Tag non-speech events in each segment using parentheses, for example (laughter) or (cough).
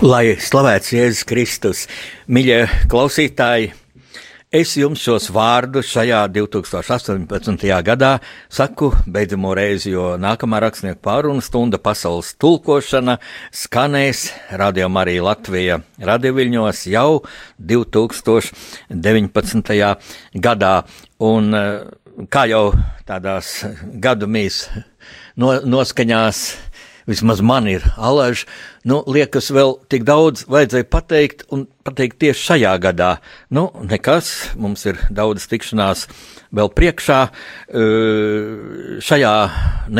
Lai slavēts Jēzus Kristus, mīļie klausītāji, es jums šos vārdus šajā 2018. gadā saku beidzamo reizi, jo nākamā rakstnieku pārunu stunda pasaules tulkošana skanēs Radio Marija Latvija radioviļņos jau 2019. gadā. Un kā jau tādās gadu mīs no, noskaņās, vismaz man ir alaži, nu, liekas, vēl tik daudz vajadzēja pateikt, un pateikt tieši šajā gadā. Nu, nekas, mums ir daudz tikšanās vēl priekšā šajā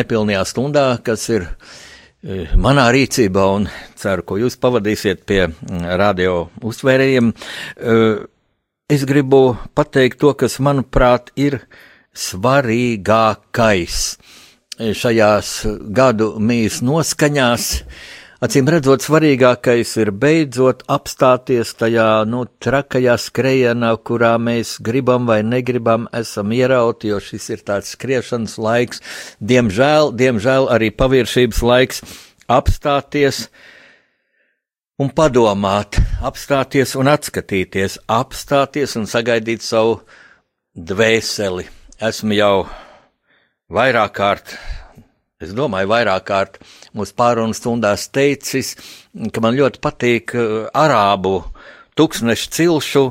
nepilnajā stundā, kas ir manā rīcībā, un ceru, ko jūs pavadīsiet pie radio uztvērējiem. Es gribu pateikt to, kas, manuprāt, ir svarīgākais šajās gadu mīs noskaņās. Acīm redzot, svarīgākais ir beidzot apstāties tajā nu, trakajā skrejienā, kurā mēs gribam vai negribam, esam ierauti, jo šis ir tāds skriešanas laiks, diemžēl, diemžēl arī paviršības laiks apstāties un padomāt, apstāties un atskatīties, apstāties un sagaidīt savu dvēseli. Esmu jau vairāk kārt, es domāju, vairāk kārt mūsu pārunu stundās teicis, ka man ļoti patīk arābu tūkstnešu cilšu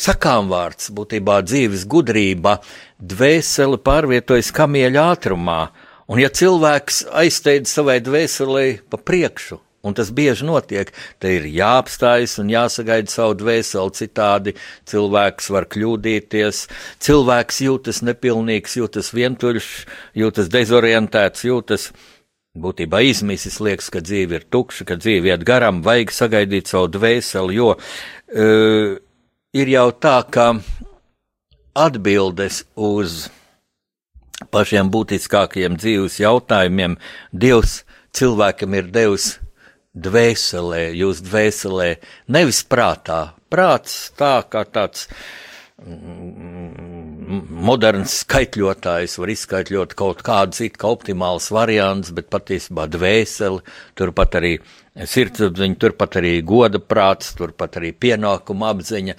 sakām vārds, būtībā dzīves gudrība, dvēseli pārvietojas kamieļa ātrumā, un ja cilvēks aizsteidz savai dvēselē pa priekšu, Un tas bieži notiek. Te ir jāapstājas un jāsagaida savu dvēseli, citādi cilvēks var kļūdīties. Cilvēks jūtas nepilnīgs, jūtas vientuļš, jūtas dezorientēts, jūtas būtībā izmisis. Liekas, ka dzīve ir tukša, ka dzīve iet garām, vajag sagaidīt savu dvēseli, jo uh, ir jau tā, ka atbildes uz pašiem būtiskākajiem dzīves jautājumiem Dievs cilvēkam ir devis dvēselē, jūs dvēselē, nevis prātā. Prāts tā kā tāds mm, moderns skaitļotājs var izskaitļot kaut kādus it kā optimāls variants, bet patiesībā dvēseli, turpat arī sirdsapziņa, turpat arī goda prāts, turpat arī pienākuma apziņa.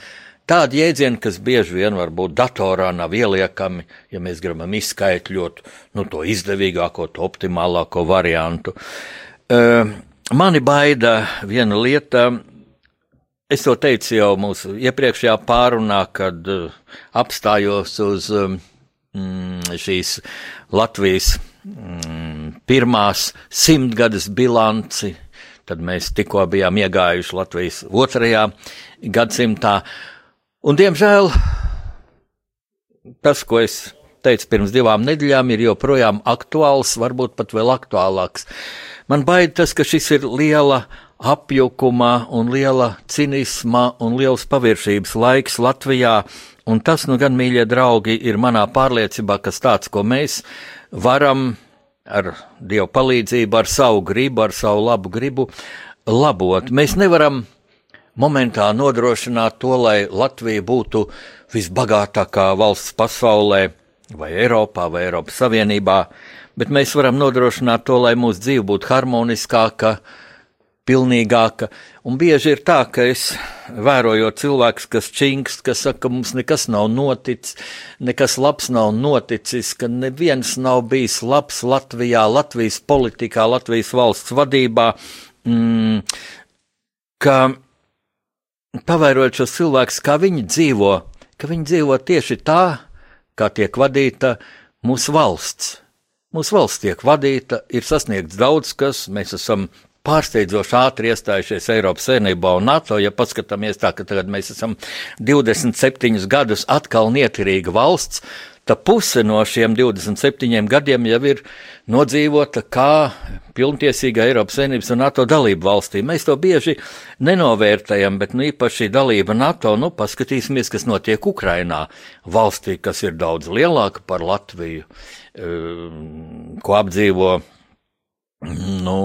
Tādi jēdzieni, kas bieži vien varbūt datorā nav ieliekami, ja mēs gribam izskaitļot nu, to izdevīgāko, to optimālāko variantu. Uh, Mani baida viena lieta. Es to teicu jau mūsu iepriekšējā pārunā, kad uh, apstājos uz um, šīs Latvijas um, pirmās simtgades bilanci. Tad mēs tikko bijām iegājuši Latvijas otrajā gadsimtā. Un, diemžēl, tas, ko es teicu pirms divām nedēļām, ir joprojām aktuāls, varbūt pat vēl aktuālāks. Uh, Man baida tas, ka šis ir liela apjukuma un liela cinisma un liels paviršības laiks Latvijā, un tas, nu gan, mīļie draugi, ir manā pārliecībā, kas tāds, ko mēs varam ar Dievu palīdzību, ar savu gribu, ar savu labu gribu labot. Mēs nevaram momentā nodrošināt to, lai Latvija būtu visbagātākā valsts pasaulē, vai Eiropā, vai Eiropas Savienībā, bet mēs varam nodrošināt to, lai mūsu dzīve būtu harmoniskāka, pilnīgāka. Un bieži ir tā, ka es vērojot cilvēkus, kas čingst, kas saka, ka mums nekas nav noticis, nekas labs nav noticis, ka neviens nav bijis labs Latvijā, Latvijas politikā, Latvijas valsts vadībā. Mm, ka pavērojot šos cilvēkus, kā viņi dzīvo, ka viņi dzīvo tieši tā, kā tiek vadīta mūsu valsts. Mūsu valsts tiek vadīta, ir sasniegts daudz kas, mēs esam pārsteidzoši ātri iestājušies Eiropas Savienībā un NATO. Ja paskatāmies tā, ka tagad mēs esam 27 gadus atkal nietirīga valsts, tad puse no šiem 27 gadiem jau ir nodzīvota kā pilntiesīga Eiropas Savienības un NATO dalība valstī. Mēs to bieži nenovērtējam, bet nu, īpaši dalība NATO, nu, paskatīsimies, kas notiek Ukrainā, valstī, kas ir daudz lielāka par Latviju, ko apdzīvo nu,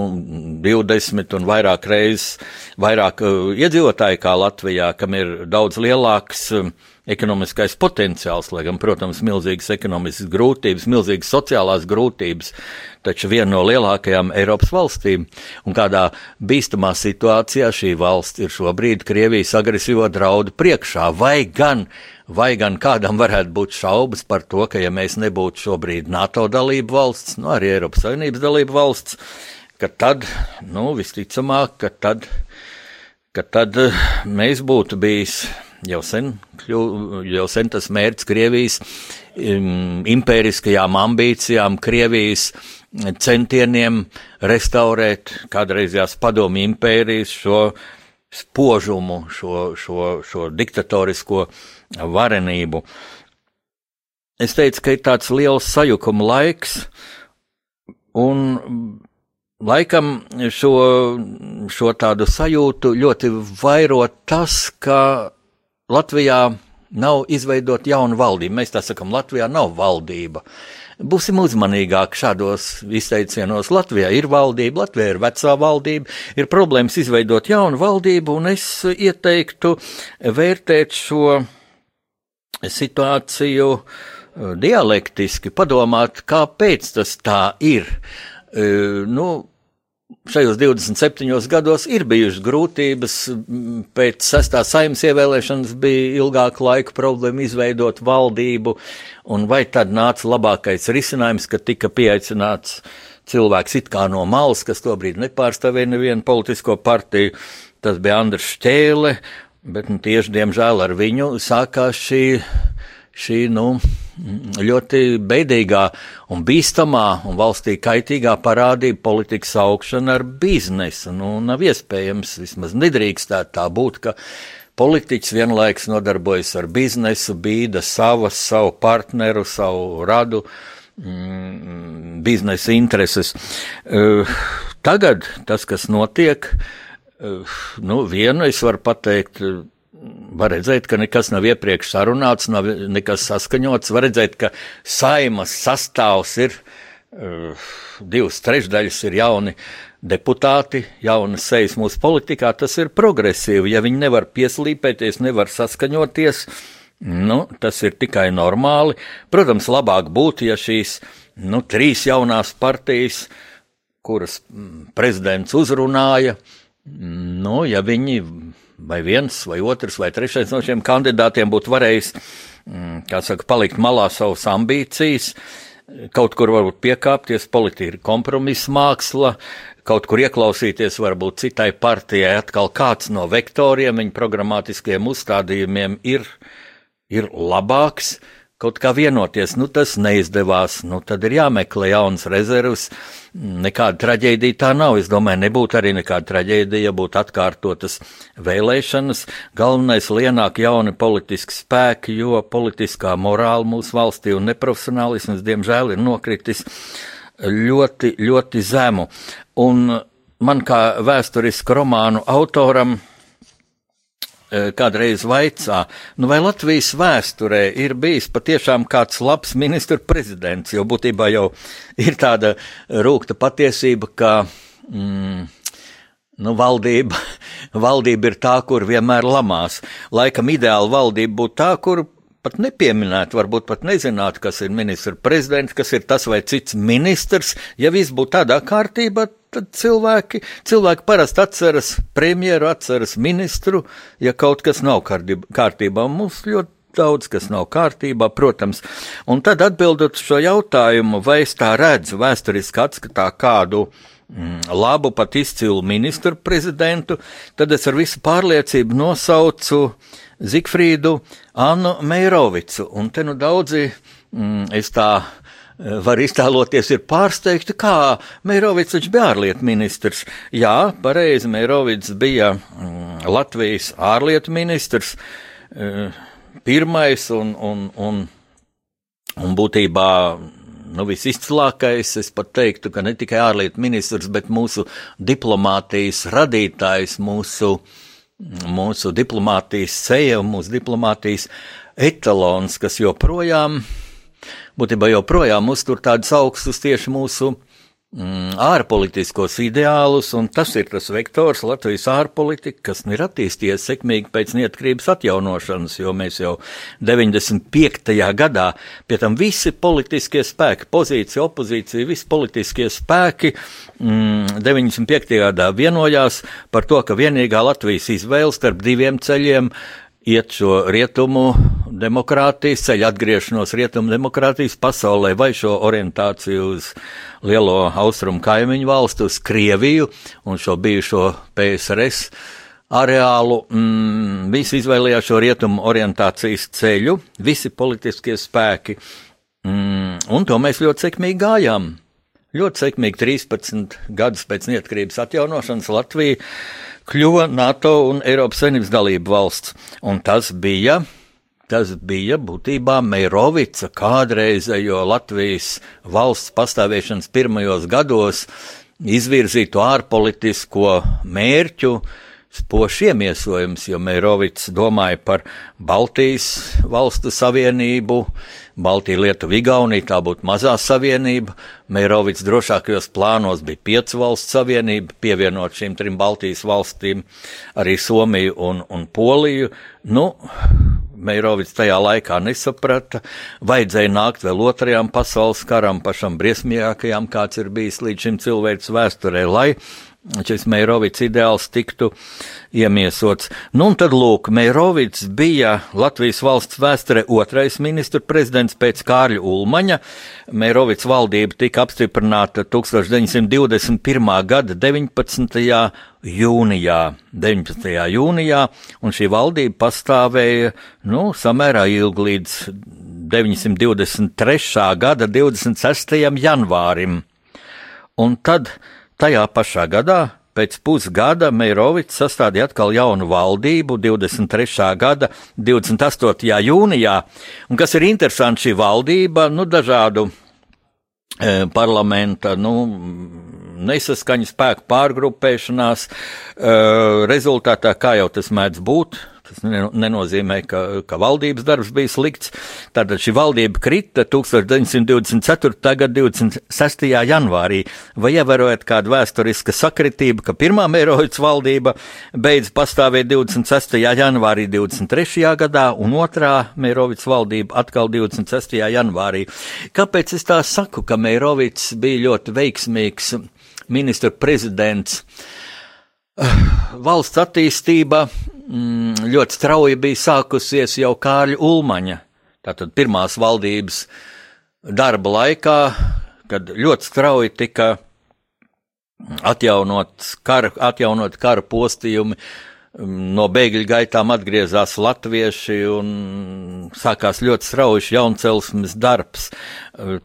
20 un vairāk reizes vairāk uh, iedzīvotāji kā Latvijā, kam ir daudz lielāks ekonomiskais potenciāls, lai gan, protams, milzīgas ekonomiskas grūtības, milzīgas sociālās grūtības, taču viena no lielākajām Eiropas valstīm. Un kādā bīstamā situācijā šī valsts ir šobrīd Krievijas agresīvo draudu priekšā, vai gan, vai gan kādam varētu būt šaubas par to, ka ja mēs nebūtu šobrīd NATO dalību valsts, nu arī Eiropas Savienības dalību valsts, ka tad, nu, visticamāk, ka tad, ka tad eh, mēs būtu bijis jau sen, jau sen tas mērķis Krievijas impēriskajām ambīcijām, Krievijas centieniem restaurēt kādreizējās padomju impērijas šo spožumu, šo, šo, šo diktatorisko varenību. Es teicu, ka ir tāds liels sajukuma laiks, un laikam šo, šo tādu sajūtu ļoti vairo tas, ka Latvijā nav izveidot jaunu valdību. Mēs tā sakam, Latvijā nav valdība. Būsim uzmanīgāki šādos izteicienos. Latvijā ir valdība, Latvijā ir vecā valdība, ir problēmas izveidot jaunu valdību, un es ieteiktu vērtēt šo situāciju uh, dialektiski, padomāt, kāpēc tas tā ir. Uh, nu, šajos 27 gados ir bijušas grūtības. Pēc sestā saimnes ievēlēšanas bija ilgāku laiku problēma izveidot valdību, un vai tad nāca labākais risinājums, ka tika pieaicināts cilvēks it kā no malas, kas tobrīd nepārstāvēja nevienu politisko partiju, tas bija Andris Šķēle, bet nu, tieši diemžēl ar viņu sākās šī, šī nu, ļoti beidīgā un bīstamā un valstī kaitīgā parādība politikas augšana ar biznesu. Nu, nav iespējams, vismaz nedrīkstētu tā būt, ka politiķis vienlaiks nodarbojas ar biznesu, bīda savas, savu partneru, savu radu. Mm, biznesa intereses. Uh, tagad tas, kas notiek, uh, nu, vienu es varu pateikt, uh, var redzēt, ka nekas nav iepriekš sarunāts, nav nekas saskaņots. Var redzēt, ka saimas sastāvs ir uh, divas trešdaļas ir jauni deputāti, jaunas sejas mūsu politikā. Tas ir progresīvi. Ja viņi nevar pieslīpēties, nevar saskaņoties, nu, tas ir tikai normāli. Protams, labāk būtu, ja šīs nu, trīs jaunās partijas, kuras mm, prezidents uzrunāja, nu, ja viņi vai viens, vai otrs, vai trešais no šiem kandidātiem būtu varējis, mm, kā saka, palikt malā savas ambīcijas, kaut kur varbūt piekāpties, politika ir kompromisa māksla, kaut kur ieklausīties varbūt citai partijai, atkal kāds no vektoriem, viņa programmatiskiem uzstādījumiem ir, ir labāks kaut kā vienoties, nu tas neizdevās, nu tad ir jāmeklē jauns rezervs. Nekāda traģēdija tā nav. Es domāju, nebūtu arī nekāda traģēdija, ja būtu atkārtotas vēlēšanas. Galvenais lienāk jauni politiski spēki, jo politiskā morāla mūsu valstī un neprofesionālisms, diemžēl, ir nokritis ļoti, ļoti zemu. Un man kā vēsturisku romānu autoram kādreiz vaicā, nu vai Latvijas vēsturē ir bijis patiešām kāds labs ministra prezidents, jo būtībā jau ir tāda rūkta patiesība, ka mm, nu, valdība, (laughs) valdība ir tā, kur vienmēr lamās. Laikam ideāla valdība būtu tā, kur pat nepieminēt, varbūt pat nezināt, kas ir ministra prezidents, kas ir tas vai cits ministrs. Ja viss būtu tādā kārtībā, tad cilvēki, cilvēki parasti atceras premjeru, atceras ministru, ja kaut kas nav kārtībā. Mums ļoti daudz kas nav kārtībā, protams. Un tad atbildot šo jautājumu, vai es tā redzu vēsturiski atskatā kādu mm, labu, pat izcilu ministru prezidentu, tad es ar visu pārliecību nosaucu Zigfrīdu Annu Meirovicu. Un te nu daudzi, mm, es tā var iztēloties, ir pārsteigti, kā Meirovics taču bija ārlietu ministrs. Jā, pareizi, Meirovics bija mm, Latvijas ārlietu ministrs, pirmais un, un, un, un būtībā nu, visizcilākais, es pat teiktu, ka ne tikai ārlietu ministrs, bet mūsu diplomātijas radītājs, mūsu, mūsu diplomātijas seja mūsu diplomātijas etalons, kas joprojām, būtībā joprojām uztur tādus augstus tieši mūsu mm, ārpolitiskos ideālus, un tas ir tas vektors Latvijas ārpolitika, kas ir attīstījies sekmīgi pēc neatkarības atjaunošanas, jo mēs jau 95. gadā, pie tam visi politiskie spēki, pozīcija, opozīcija, visi politiskie spēki mm, 95. gadā vienojās par to, ka vienīgā Latvijas izvēle starp diviem ceļiem iet šo rietumu demokrātijas ceļu, atgriešanos rietumu demokrātijas pasaulē vai šo orientāciju uz lielo austrumu kaimiņu valstu, uz Krieviju un šo bijušo PSRS areālu. Mm, visi izvēlējās šo rietumu orientācijas ceļu, visi politiskie spēki, mm, un to mēs ļoti sekmīgi gājām. Ļoti sekmīgi 13 gadus pēc neatkarības atjaunošanas Latvija kļuva NATO un Eiropas Savienības dalību valsts. Un tas bija, tas bija būtībā Meirovica kādreizējo Latvijas valsts pastāvēšanas pirmajos gados izvirzīto ārpolitisko mērķu, spošs iemiesojums, jo Meirovics domāja par Baltijas valstu savienību, Baltija, Lietuva, Igaunija, tā būtu mazā savienība. Meirovics drošākajos plānos bija piecu valstu savienība, pievienot šīm trim Baltijas valstīm arī Somiju un, un Poliju. Nu, Meirovics tajā laikā nesaprata, vajadzēja nākt vēl otrajam pasaules karam, pašam briesmīgākajam, kāds ir bijis līdz šim cilvēks vēsturē, lai šis Meirovics ideāls tiktu iemiesots. Nu, un tad, lūk, Meirovics bija Latvijas valsts vēsture otrais ministra prezidents pēc Kārļa Ulmaņa. Meirovics valdība tika apstiprināta 1921. gada 19. jūnijā. 19. jūnijā, un šī valdība pastāvēja, nu, samērā ilgi līdz 923. gada 26. janvārim. Un tad Tajā pašā gadā, pēc pusgada, Meirovics sastādīja atkal jaunu valdību 23. gada 28. jūnijā. Un kas ir interesanti, šī valdība, nu, dažādu e, parlamenta, nu, nesaskaņu spēku pārgrupēšanās e, rezultātā, kā jau tas mēdz būt, Tas nenozīmē, ka, ka valdības darbs bija slikts. Tātad šī valdība krita 1924. gada 26. janvārī. Vai ievērojat kādu vēsturisku sakritību, ka pirmā Mērovics valdība beidz pastāvēt 26. janvārī 23. gadā un otrā Mērovics valdība atkal 26. janvārī? Kāpēc es tā saku, ka Mērovics bija ļoti veiksmīgs ministra prezidents? Valsts attīstība mm, ļoti strauji bija sākusies jau Kārļa Ulmaņa, tātad pirmās valdības darba laikā, kad ļoti strauji tika atjaunot kara, atjaunot kara postījumi, mm, no bēgļu gaitām atgriezās latvieši un sākās ļoti strauji jauncelsmes darbs.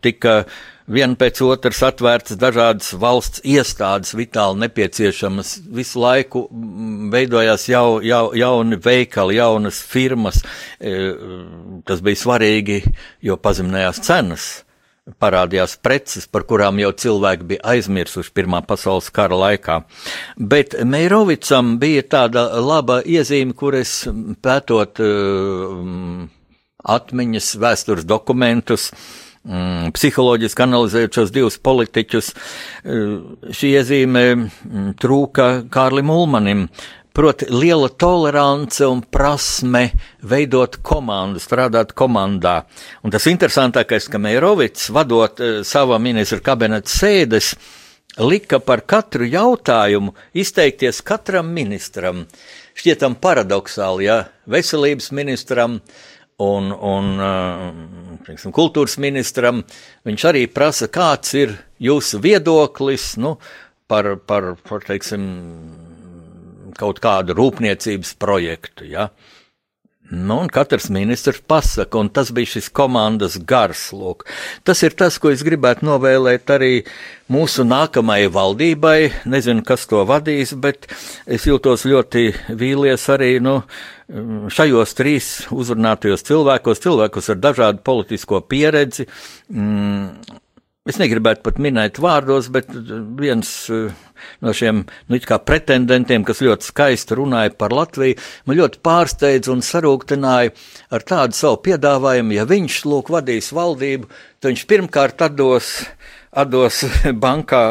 Tika viena pēc otras atvērtas dažādas valsts iestādes, vitāli nepieciešamas. Visu laiku mm, veidojās jau, jau, jauni veikali, jaunas firmas. E, tas bija svarīgi, jo pazeminājās cenas. Parādījās preces, par kurām jau cilvēki bija aizmirsuši Pirmā pasaules kara laikā. Bet Meirovicam bija tāda laba iezīme, kur es pētot uh, atmiņas, vēstures dokumentus, uh, mm, psiholoģiski analizējot šos divus politiķus, eh, šī iezīme mm, trūka Kārlim Ulmanim. Proti, liela tolerance un prasme veidot komandu, strādāt komandā. Un tas interesantākais, ka Meirovits, vadot uh, sava ministra kabineta sēdes, lika par katru jautājumu izteikties katram ministram. Šķietam paradoxāli, ja veselības ministram uh, un, un teiksim, kultūras ministram. Viņš arī prasa, kāds ir jūsu viedoklis nu, par, par, par teiksim, kaut kādu rūpniecības projektu. Ja? Nu, un katrs ministrs pasaka, un tas bija šis komandas gars. Lūk. Tas ir tas, ko es gribētu novēlēt arī mūsu nākamajai valdībai. Nezinu, kas to vadīs, bet es jūtos ļoti vīlies arī nu, šajos trīs uzrunātajos cilvēkos, cilvēkos ar dažādu politisko pieredzi. Mm, Es negribētu pat minēt vārdos, bet viens uh, no šiem nu, pretendentiem, kas ļoti skaisti runāja par Latviju, man ļoti pārsteidza un sarūktināja ar tādu savu piedāvājumu, ja viņš lūk vadīs valdību, tad viņš pirmkārt atdos, atdos (laughs) bankā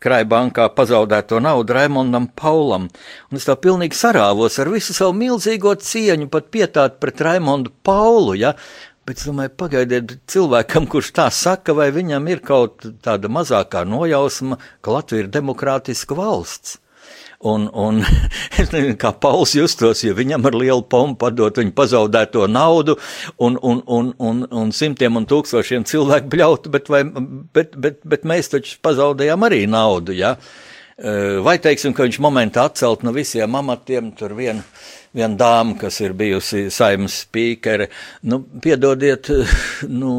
krāja bankā pazaudēto naudu Raimondam Paulam. Un es tā pilnīgi sarāvos ar visu savu milzīgo cieņu, pat pietāt pret Raimondu Paulu. Ja? Bet es domāju, pagaidiet, cilvēkam, kurš tā saka, vai viņam ir kaut tāda mazākā nojausma, ka Latvija ir demokrātiska valsts. Un, un (laughs) es nezinu, kā Pauls justos, ja viņam ar lielu pompu padot viņa pazaudēto naudu un, un, un, un, un simtiem un tūkstošiem cilvēku bļautu, bet, vai, bet, bet, bet mēs taču pazaudējām arī naudu, ja? Vai teiksim, ka viņš momentā atcelt no visiem amatiem tur vienu viena dāma, kas ir bijusi saimnes spīkere. Nu, piedodiet, (laughs) nu,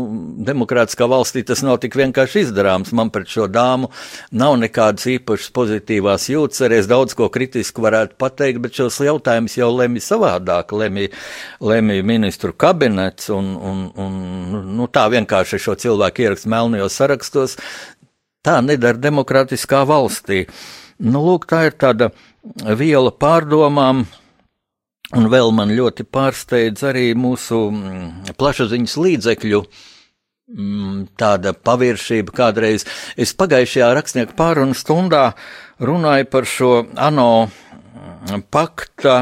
demokrātiskā valstī tas nav tik vienkārši izdarāms. Man pret šo dāmu nav nekādas īpašas pozitīvās jūtas. Arī es daudz ko kritisku varētu pateikt, bet šos jautājumus jau lemj savādāk, lemj, lemj ministru kabinets un, un, un nu, tā vienkārši šo cilvēku ierakst melnajos sarakstos. Tā nedara demokrātiskā valstī. Nu, lūk, tā ir tāda viela pārdomām, Un vēl man ļoti pārsteidz arī mūsu mm, plašsaziņas līdzekļu mm, tāda paviršība kādreiz. Es pagājušajā rakstnieku pārunu stundā runāju par šo ANO mm, pakta,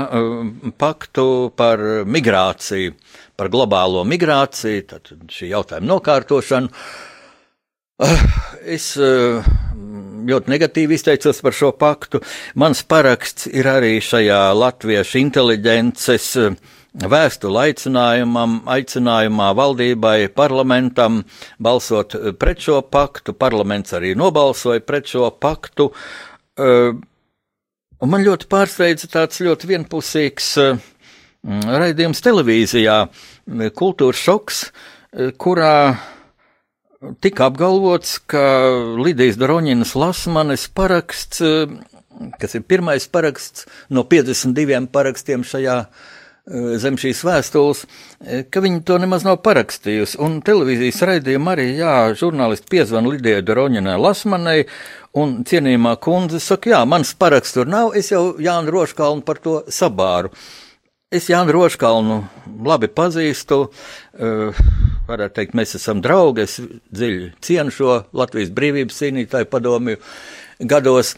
paktu par migrāciju, par globālo migrāciju, tad šī jautājuma nokārtošanu. Es ļoti negatīvi izteicos par šo paktu. Mans paraksts ir arī šajā latviešu inteliģences eh, vēstule aicinājumam, aicinājumā valdībai, parlamentam balsot eh, pret šo paktu. Parlaments arī nobalsoja pret šo paktu. Eh, un man ļoti pārsteidza tāds ļoti vienpusīgs raidījums televīzijā, kultūras šoks, kurā tika apgalvots, ka Lidijas Doroņinas Lasmanes paraksts, kas ir pirmais paraksts no 52 parakstiem šajā eh, zem šīs vēstules, eh, ka viņi to nemaz nav parakstījusi. Un televīzijas raidījumā arī, jā, žurnālisti piezvana Lidijai Doroņinai Lasmanai, un cienījumā kundze saka, jā, mans paraksts tur nav, es jau Jānu Roškalnu par to sabāru. Es Jānu Roškalnu labi pazīstu. Uh, varētu teikt, mēs esam draugi. Es dziļi cienu šo Latvijas brīvības cīnītāju padomju gados.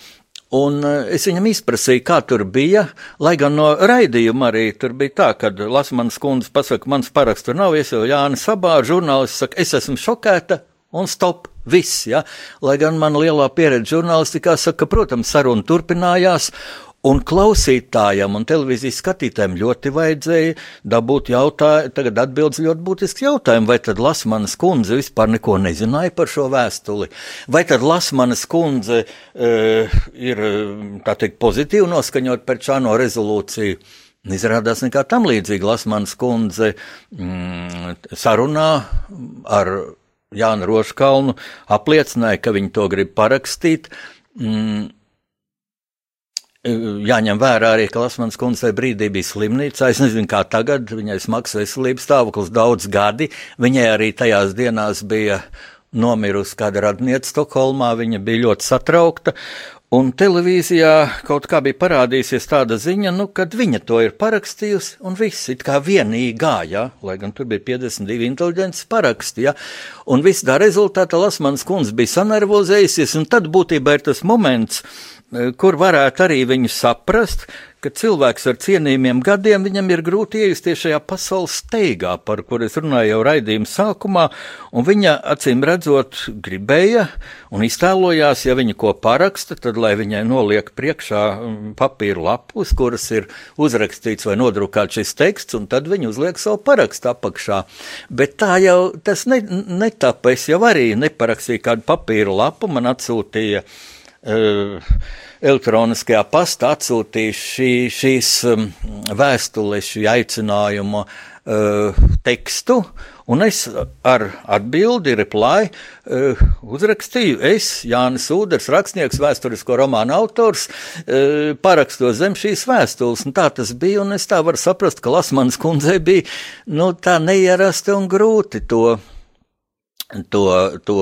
Un eh, es viņam izprasīju, kā tur bija, lai gan no raidījuma arī tur bija tā, ka Lasmanas kundze pasaka, mans paraksts tur nav, es jau Jāni Sabā, žurnālists saka, es esmu šokēta un stop. Viss, ja? Lai gan man lielā pieredze žurnālistikā saka, protams, saruna turpinājās, Un klausītājam un televīzijas skatītājiem ļoti vajadzēja dabūt jautājumu, tagad atbildes ļoti būtisks jautājumu, vai tad Lasmanas kundze vispār neko nezināja par šo vēstuli, vai tad Lasmanas kundze uh, ir, tā teikt, pozitīvi noskaņot par šāno rezolūciju. Izrādās nekā tam līdzīga Lasmanas kundze mm, sarunā ar Jānu Roškalnu apliecināja, ka viņi to grib parakstīt. Mm, Jāņem vērā arī, ka Lasmanas kundze brīdī bija slimnīcā. Es nezinu, kā tagad, viņai smags veselības stāvoklis daudz gadi. Viņai arī tajās dienās bija nomirusi kāda radniece Stokholmā, viņa bija ļoti satraukta. Un televīzijā kaut kā bija parādījusies tāda ziņa, nu, kad viņa to ir parakstījusi, un viss it kā vienīgā, ja, lai gan tur bija 52 inteliģents paraksti, ja, un viss tā rezultātā Lasmanas kundze bija sanervozējusies, un tad būtībā ir tas moments, kur varētu arī viņu saprast, ka cilvēks ar cienījumiem gadiem viņam ir grūti iejusties šajā pasaules steigā, par kur es runāju jau raidījuma sākumā, un viņa acīm redzot gribēja un iztēlojās, ja viņa ko paraksta, tad lai viņai noliek priekšā mm, papīra lapus, kuras ir uzrakstīts vai nodrukāts šis teksts, un tad viņa uzliek savu parakstu apakšā. Bet tā jau tas ne, netapa, es jau arī neparakstīju kādu papīra lapu, man atsūtīja elektroniskajā pastā atsūtīju šī, šīs vēstules, šī aicinājuma tekstu, Un es ar atbildi, reply, uh, uzrakstīju, es, Jānis Uders, rakstnieks, vēsturisko romānu autors, uh, paraksto zem šīs vēstules. Un tā tas bija, un es tā varu saprast, ka Lasmanas kundzei bija nu, tā neierasti un grūti to to, to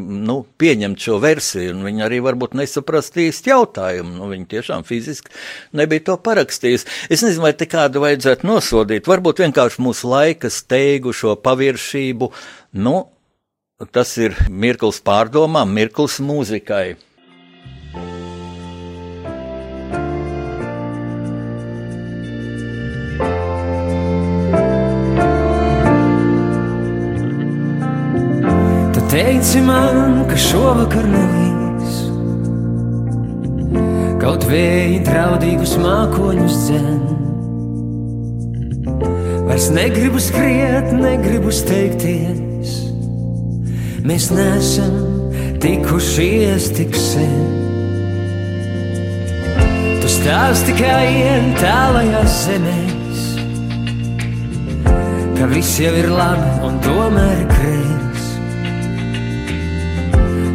nu, pieņemt šo versiju, un viņi arī varbūt nesaprast īsti jautājumu. Nu, viņi tiešām fiziski nebija to parakstījusi. Es nezinu, vai te kādu vajadzētu nosodīt. Varbūt vienkārši mūsu laika steigu šo paviršību. Nu, tas ir mirklis pārdomām, mirklis mūzikai. Teici man, ka šovakar nelīs, kaut vēji draudīgus mākoņus dzen. Vairs negribu skriet, negribu steigties, mēs nesam tikušies tik sen. Tu stāsti kā ien tālajās zemēs, ka viss jau ir labi un tomēr krēt.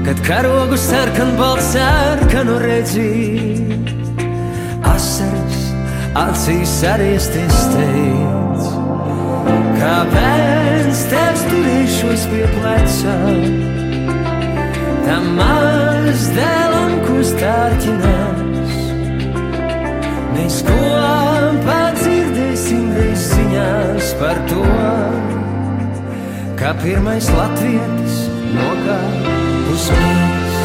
Kad karogu sarkan balts sarkanu redzīju, asaras acīs ariesties teic. Kāpēc tevs turēšos pie pleca? Tam maz dēlam, ko stārķinās. Mēs kopā dzirdēsim reiz ziņās par to, kā pirmais latvietis nogāja uz mums.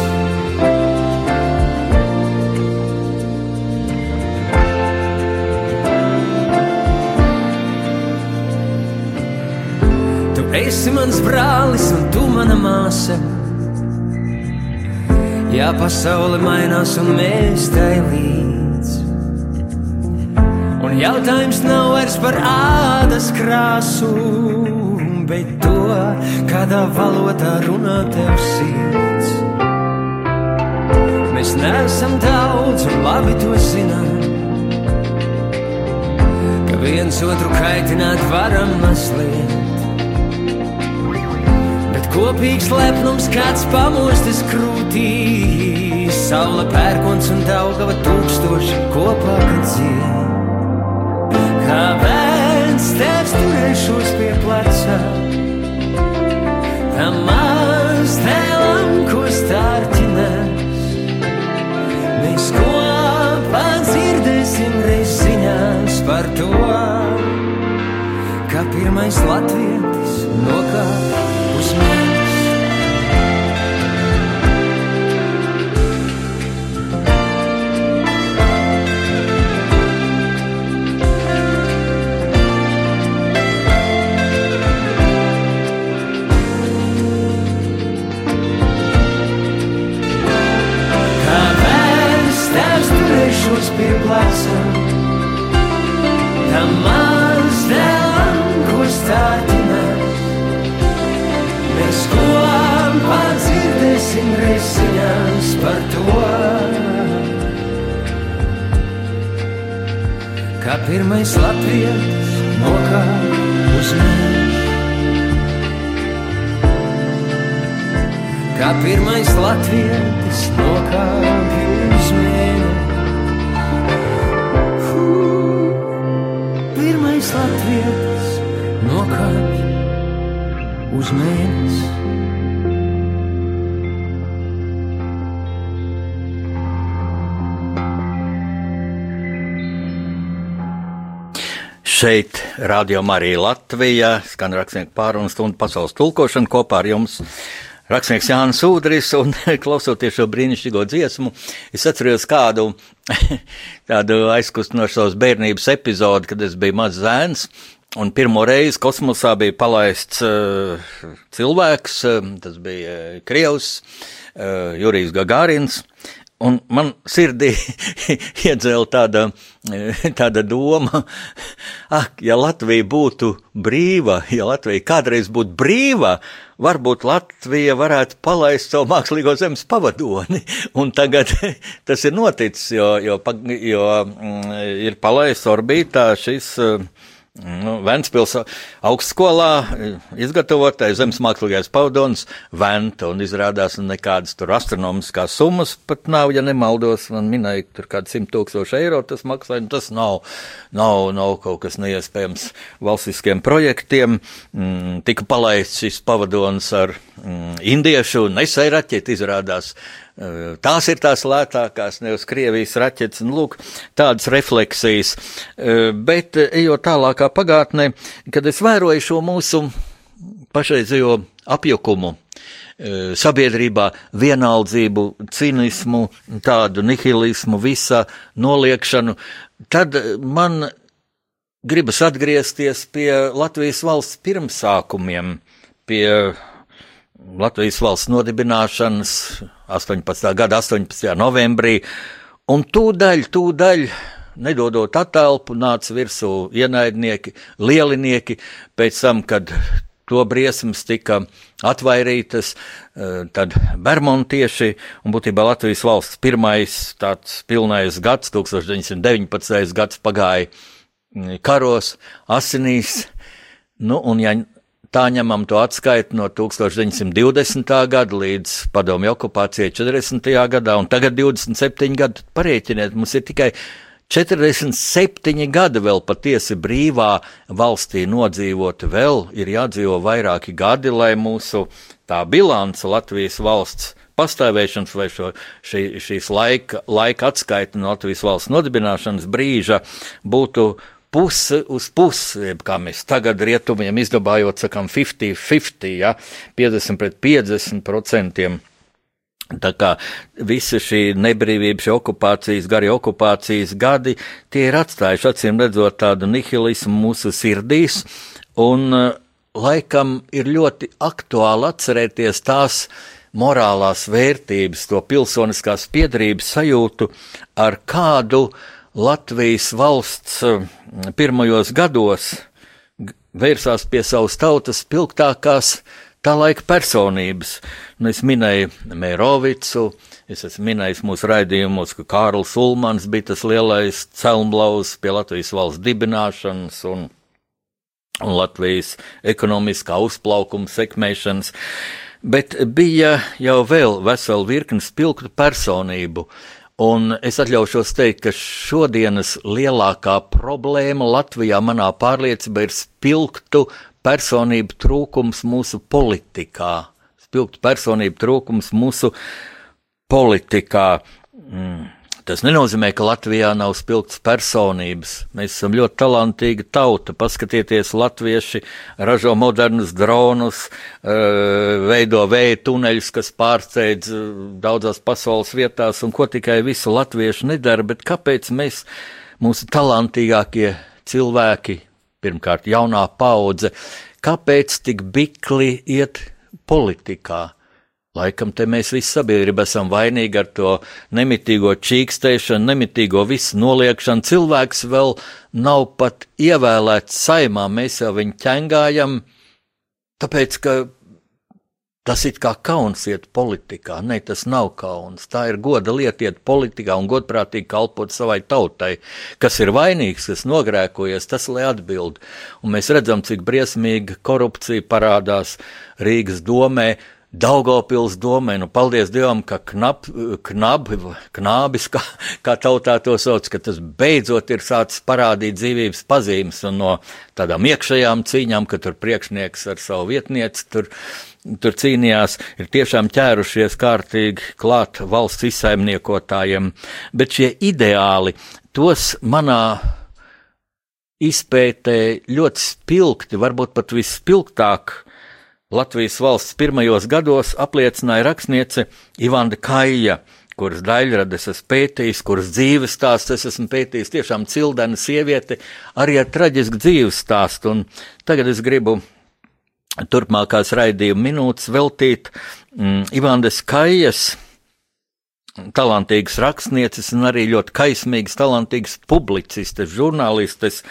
Tu esi mans brālis un tu mana māsa. Jā, pasaule mainās un mēs tai līdz. Un jautājums nav vairs par ādas krāsu bet to, kādā valodā runā tev sirds. Mēs neesam daudz un labi to zinām, ka viens otru kaitināt varam mazliet. Bet kopīgs lepnums kāds pamostas krūtī, saule pērkons un daugava tūkstoši kopā, dzied. Kāpēc tev turēšos pie pleca? tam maz tēlam, ko stārķinās. Mēs kopā dzirdēsim reiz ziņās par to, kā pirmais latvietis nokāpa uz mani. Pie pleca. Tam maz dēlam, ko stārķinās. Mēs kopā dzirdēsim resiņās par to. Kā pirmais latvietis nokāp uz mums. Kā pirmais latvietis nokāp uz mēnesi. Šeit Radio Marija Latvija skan rakstnieku pārunu stundu pasaules tulkošanu kopā ar jums. Rakstnieks Jānis Udris un (laughs) klausoties šo brīnišķīgo dziesmu, es atceros kādu (laughs) tādu aizkustinošos bērnības epizodi, kad es biju mazs zēns. Un pirmo reizi kosmosā bija palaists uh, cilvēks, uh, tas bija Krievs, uh, Jurijs Gagārins. Un man sirdī (laughs) iedzēla tāda, tāda doma, (laughs) ah, ja Latvija būtu brīva, ja Latvija kādreiz būtu brīva, varbūt Latvija varētu palaist savu mākslīgo zemes pavadoni. (laughs) Un tagad tas ir noticis, jo, jo, jo mm, ir palaists orbītā šis. Uh, Nu, Ventspils augstskolā izgatavotais zemes mākslīgais pavadons Venta, un izrādās nekādas tur astronomiskās summas pat nav, ja nemaldos, man minēja, tur kāds simt tūkstoši eiro tas maksāja, un tas nav, nav, nav kaut kas neiespējams valstiskiem projektiem. Mm, tika palaists šis pavadons ar mm, indiešu nesai raķeti izrādās Tās ir tās lētākās, nevis Krievijas raķetes, un lūk, tādas refleksijas. Bet ejot tālākā pagātnē, kad es vēroju šo mūsu pašreizējo apjukumu, sabiedrībā vienaldzību, cinismu, tādu nihilismu, visa noliekšanu, tad man gribas atgriezties pie Latvijas valsts pirmsākumiem, pie Latvijas valsts nodibināšanas 18. gada 18. novembrī, un tūdaļ, tūdaļ, nedodot attēlpu, nāca virsū ienaidnieki, lielinieki, pēc tam, kad to briesmas tika atvairītas, eh, tad Bermontieši un būtībā Latvijas valsts pirmais tāds pilnais gads, 1919. gads pagāja mm, karos, asinīs, nu un ja Tā ņemam to atskaitu no 1920. gada līdz padomju okupācijai 40. gadā, un tagad 27 gadi. Parēķiniet, mums ir tikai 47 gadi vēl patiesi brīvā valstī nodzīvot, vēl ir jādzīvo vairāki gadi, lai mūsu tā bilance Latvijas valsts pastāvēšanas vai šo, šī, šīs laika, laika atskaita no Latvijas valsts nodibināšanas brīža būtu pusi uz pusi, kā mēs tagad rietumiem izdabājot, sakām, 50-50, ja, 50 pret 50 procentiem. Tā kā visa šī nebrīvība, šī okupācijas, garie okupācijas gadi, tie ir atstājuši acīm redzot tādu nihilismu mūsu sirdīs, un uh, laikam ir ļoti aktuāli atcerēties tās morālās vērtības, to pilsoniskās piedrības sajūtu, ar kādu uh, Latvijas valsts eh, pirmajos gados vērsās pie savas tautas spilgtākās tā laika personības. Nu, es minēju Mērovicu, es esmu minējis mūsu raidījumos, ka Kārls Ulmans bija tas lielais celmblaus pie Latvijas valsts dibināšanas un, un Latvijas ekonomiskā uzplaukuma sekmēšanas, bet bija jau vēl vesela virkni spilgtu personību. Un es atļaušos teikt, ka šodienas lielākā problēma Latvijā, manā pārliecībā, ir spilgtu personību trūkums mūsu politikā. Spilgtu personību trūkums mūsu politikā. Mm. Tas nenozīmē, ka Latvijā nav spilgts personības. Mēs esam ļoti talantīga tauta. Paskatieties, latvieši ražo modernus dronus, eh, veido vēja tuneļus, kas pārsteidz eh, daudzās pasaules vietās, un ko tikai visu latviešu nedara. Bet kāpēc mēs, mūsu talantīgākie cilvēki, pirmkārt jaunā paudze, kāpēc tik bikli iet politikā? Laikam te mēs visi sabiedrība esam vainīgi ar to nemitīgo čīkstēšanu, nemitīgo visu noliekšanu. Cilvēks vēl nav pat ievēlēts saimā, mēs jau viņu ķengājam, tāpēc, ka tas ir kā kauns iet politikā. Nē, tas nav kauns. Tā ir goda lieta iet politikā un godprātīgi kalpot savai tautai. Kas ir vainīgs, kas nogrēkojies, tas lai atbild. Un mēs redzam, cik briesmīga korupcija parādās Rīgas domē Daugopils domē, nu paldies Dievam, ka knap, knabi, knābis, kā, kā tautā to sauc, ka tas beidzot ir sācis parādīt dzīvības pazīmes. Un no tādām iekšējām cīņām, ka tur priekšnieks ar savu vietnieci tur, tur cīnījās, ir tiešām ķērušies kārtīgi klāt valsts izsaimniekotājiem, bet šie ideāli, tos manā izpētē ļoti spilgti, varbūt pat vispilgtāk, Latvijas valsts pirmajos gados apliecināja rakstniece Ivanda Kaija, kuras daļradas es pētījis, kuras dzīves stāsts es esmu pētījis, tiešām cildena sieviete, arī ar traģisku dzīves stāstu. Un tagad es gribu turpmākās raidījuma minūtes veltīt mm, Ivandes Kaijas talantīgas rakstnieces un arī ļoti kaismīgas, talantīgas publicistes, žurnālistes.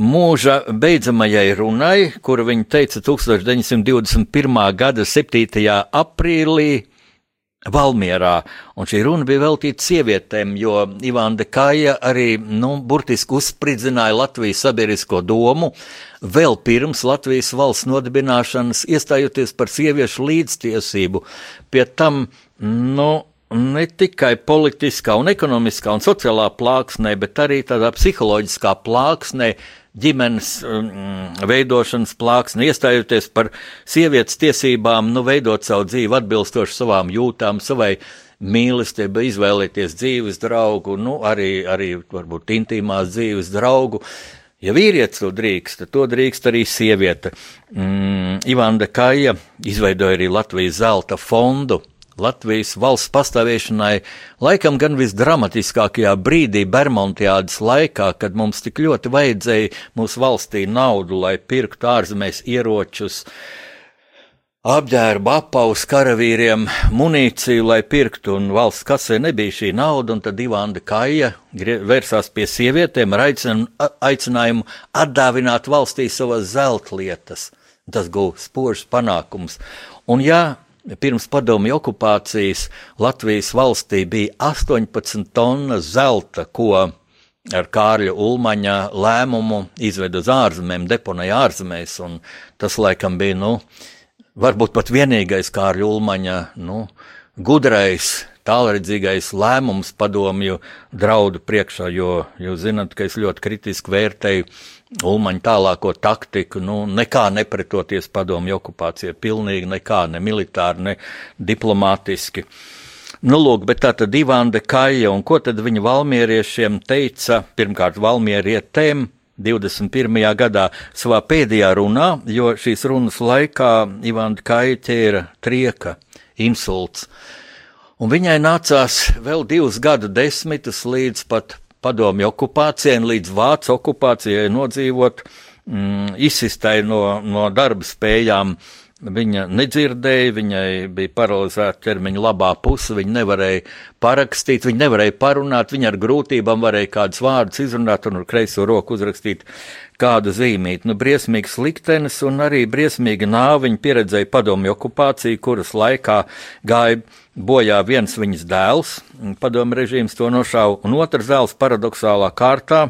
Mūža beidzamajai runai, kuru viņa teica 1921. gada 7. aprīlī, Valmierā, un šī runa bija veltīta sievietēm, jo Ivāna Kāja arī, nu, burtiski uzspridzināja Latvijas sabiedrisko domu vēl pirms Latvijas valsts nodibināšanas, iestājoties par sieviešu līdztiesību. Pie tam, nu, ne tikai politiskā un ekonomiskā un sociālā plāksnē, bet arī tādā psiholoģiskā plāksnē, ģimenes um, veidošanas plāksni, iestājoties par sievietes tiesībām, nu, veidot savu dzīvi atbilstoši savām jūtām, savai mīlestībai, izvēlēties dzīves draugu, nu, arī, arī varbūt intīmās dzīves draugu. Ja vīrietis to drīkst, tad to drīkst arī sieviete. Mm, Ivanda Kaja izveidoja arī Latvijas zelta fondu, Latvijas valsts pastāvēšanai laikam gan visdramatiskākajā brīdī Bermontiādas laikā, kad mums tik ļoti vajadzēja mūsu valstī naudu, lai pirktu ārzemēs ieročus, apģērbu apaus karavīriem, munīciju, lai pirktu, un valsts kasē nebija šī nauda, un tad Ivanda Kaja vērsās pie sievietēm ar aicinājumu atdāvināt valstī savas zeltlietas. Tas guva spožs panākums. Un jā, Pirms padomju okupācijas Latvijas valstī bija 18 tonnas zelta, ko ar Kārļa Ulmaņa lēmumu izveda uz ārzemēm, deponēja ārzemēs, tas laikam bija, nu, varbūt pat vienīgais Kārļa Ulmaņa, nu, gudrais, tālredzīgais lēmums padomju draudu priekšā, jo jūs zinat, ka es ļoti kritiski vērtēju Ulmaņa tālāko taktiku, nu, nekā nepretoties padomju okupācijai, pilnīgi nekā, ne militāri, ne diplomātiski. Nu, lūk, bet tā tad Ivāna Kaja, un ko tad viņa valmieriešiem teica, pirmkārt, valmierietēm 21. gadā savā pēdējā runā, jo šīs runas laikā Ivāna Kaja ķēra trieka, insults. Un viņai nācās vēl divus gadu desmitus līdz pat padomju okupācijai un līdz vācu okupācijai nodzīvot, mm, izsistai no, no darba spējām. Viņa nedzirdēja, viņai bija paralizēta ķermeņa labā puse, viņa nevarēja parakstīt, viņa nevarēja parunāt, viņa ar grūtībām varēja kādus vārdus izrunāt un ar kreiso roku uzrakstīt kādu zīmīti. Nu, briesmīgs liktenis un arī briesmīga nāviņa pieredzēja padomju okupāciju, kuras laikā gāja bojā viens viņas dēls, padomu režīms to nošāva, un otrs dēls paradoxālā kārtā,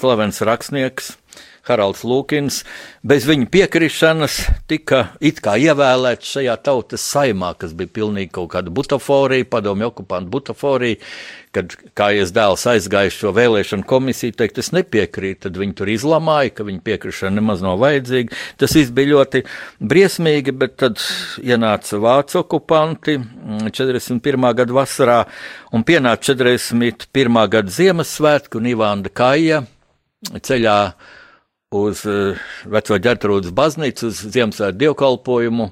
slavens rakstnieks, Haralds Lūkins, bez viņa piekrišanas tika it kā ievēlēts šajā tautas saimā, kas bija pilnīgi kaut kāda butaforija, padomju okupantu butaforija, kad kājas dēls aizgāja šo vēlēšanu komisiju, teikt, es nepiekrītu, tad viņi tur izlamāja, ka viņa piekrišana nemaz nav vajadzīga. Tas viss bija ļoti briesmīgi, bet tad ienāca vācu okupanti 41. gada vasarā un pienāca 41. gada Ziemassvētku un Ivāna Kaja ceļā uz uh, veco ģertrūdas baznīcu, uz Ziemassvētku dievkalpojumu,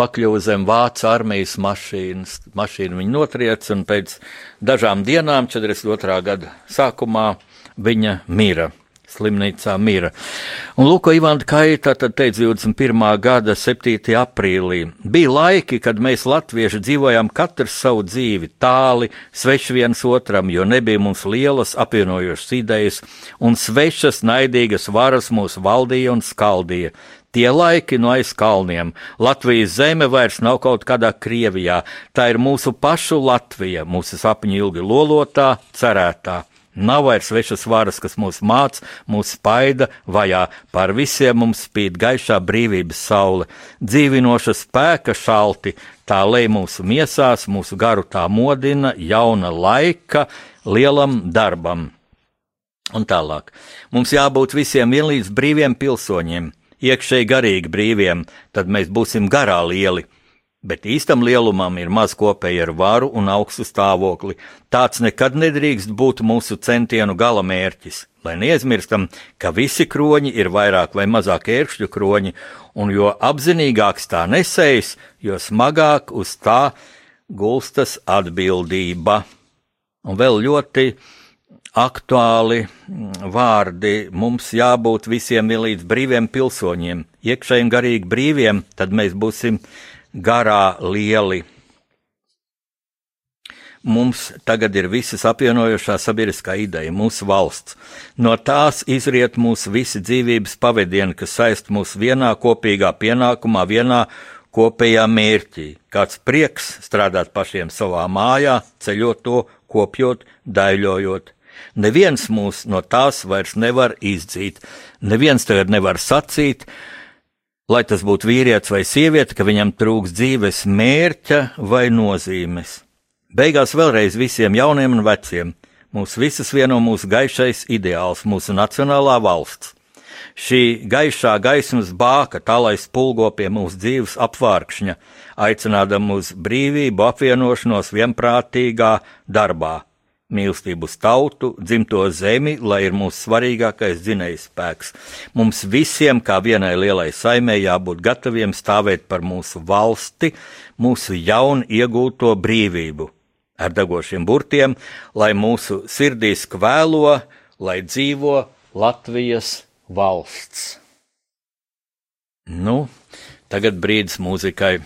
pakļuva zem vācu armijas mašīnas. Mašīnu viņa notriec, un pēc dažām dienām, 42. gada sākumā, viņa mira. Slimnīcā mira. Un Lūk, Ivāna Kaita tad teica 21. gada 7. aprīlī. Bija laiki, kad mēs latvieši dzīvojām katrs savu dzīvi tāli, sveši viens otram, jo nebija mums lielas apvienojošas idejas, un svešas naidīgas varas mūs valdīja un skaldīja. Tie laiki no aiz kalniem. Latvijas zeme vairs nav kaut kādā Krievijā. Tā ir mūsu pašu Latvija, mūsu sapņu ilgi lolotā, cerētā. Nav vairs svešas varas, kas mūs māca, mūs spaida, vajā. Pār visiem mums spīd gaišā brīvības saule, dzīvinoša spēka šalti, tā lej mūsu miesās, mūsu garu tā modina, jauna laika lielam darbam. Un tālāk. Mums jābūt visiem vienlīdz brīviem pilsoņiem, iekšēji garīgi brīviem, tad mēs būsim garā lieli Bet īstam lielumam ir maz kopēja ar varu un augstu stāvokli. Tāds nekad nedrīkst būt mūsu centienu galamērķis, lai neaizmirstam, ka visi kroņi ir vairāk vai mazāk ērkšļu kroņi, un jo apzinīgāks tā nesējs, jo smagāk uz tā gulstas atbildība. Un vēl ļoti aktuāli mm, vārdi mums jābūt visiem vienlīdz brīviem pilsoņiem, iekšēji un garīgi brīviem, tad mēs būsim garā lieli. mums tagad ir visas apvienojošā sabiedriskā ideja, mūsu valsts. No tās izriet mūsu visi dzīvības pavadieni, kas saist mūs vienā kopīgā pienākumā, vienā kopējā mērķī. Kāds prieks strādāt pašiem savā mājā, ceļot to, kopjot, daļojot. Neviens mūs no tās vairs nevar izdzīt. Neviens tagad nevar sacīt, lai tas būtu vīrietis vai sieviete, ka viņam trūks dzīves mērķa vai nozīmes. Beigās vēlreiz visiem jauniem un veciem. Mūs visus vieno mūsu gaišais ideāls, mūsu nacionālā valsts. Šī gaišā gaismas bāka tā lai spulgo pie mūsu dzīves apvārkšņa, aicinādam uz brīvību, apvienošanos vienprātīgā darbā, mīlestību uz tautu, dzimto zemi, lai ir mūsu svarīgākais dzinējs spēks. Mums visiem, kā vienai lielai saimē, jābūt gataviem stāvēt par mūsu valsti, mūsu jaunu iegūto brīvību ar degošiem burtiem, lai mūsu sirdīs kvēlo, lai dzīvo Latvijas valsts. Nu, tagad brīdis mūzikai.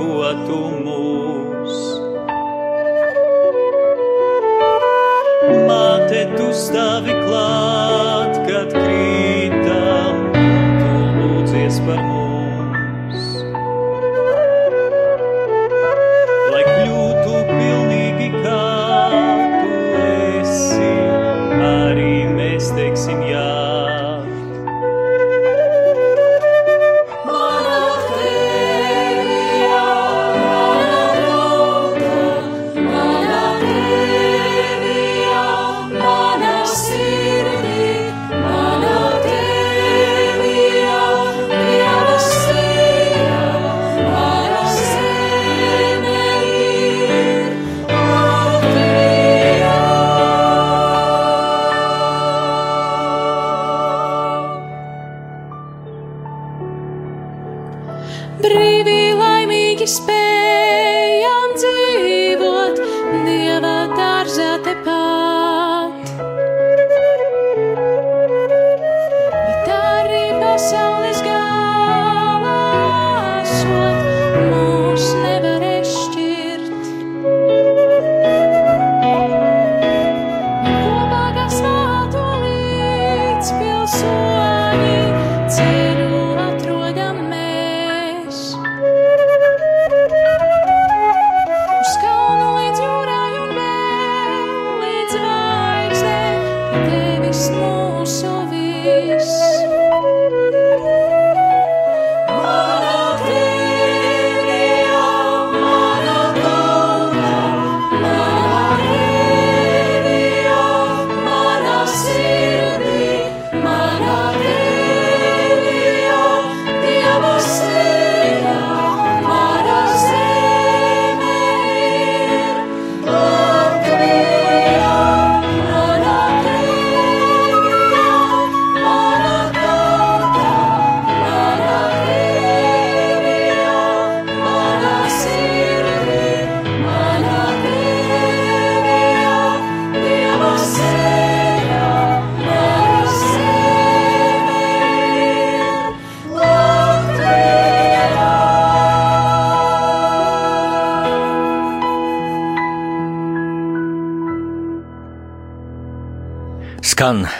Apdzīvotu mūs. Māte, tu stāvi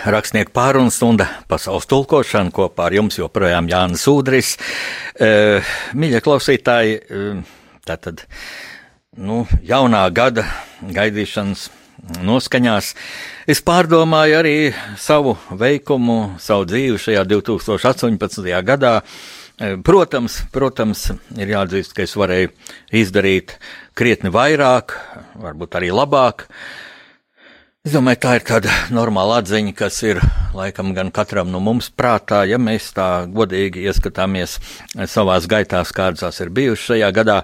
rakstnieku pārunu stunda pasaules tulkošana kopā ar jums joprojām Jānis Udris. Uh, Mīļie klausītāji, uh, tātad nu, jaunā gada gaidīšanas noskaņās. Es pārdomāju arī savu veikumu, savu dzīvi šajā 2018. gadā. Protams, protams, ir jāatzīst, ka es varēju izdarīt krietni vairāk, varbūt arī labāk. Uh, Es domāju, tā ir tāda normāla atziņa, kas ir laikam gan katram no mums prātā, ja mēs tā godīgi ieskatāmies savās gaitās, kādas ir bijušas šajā gadā.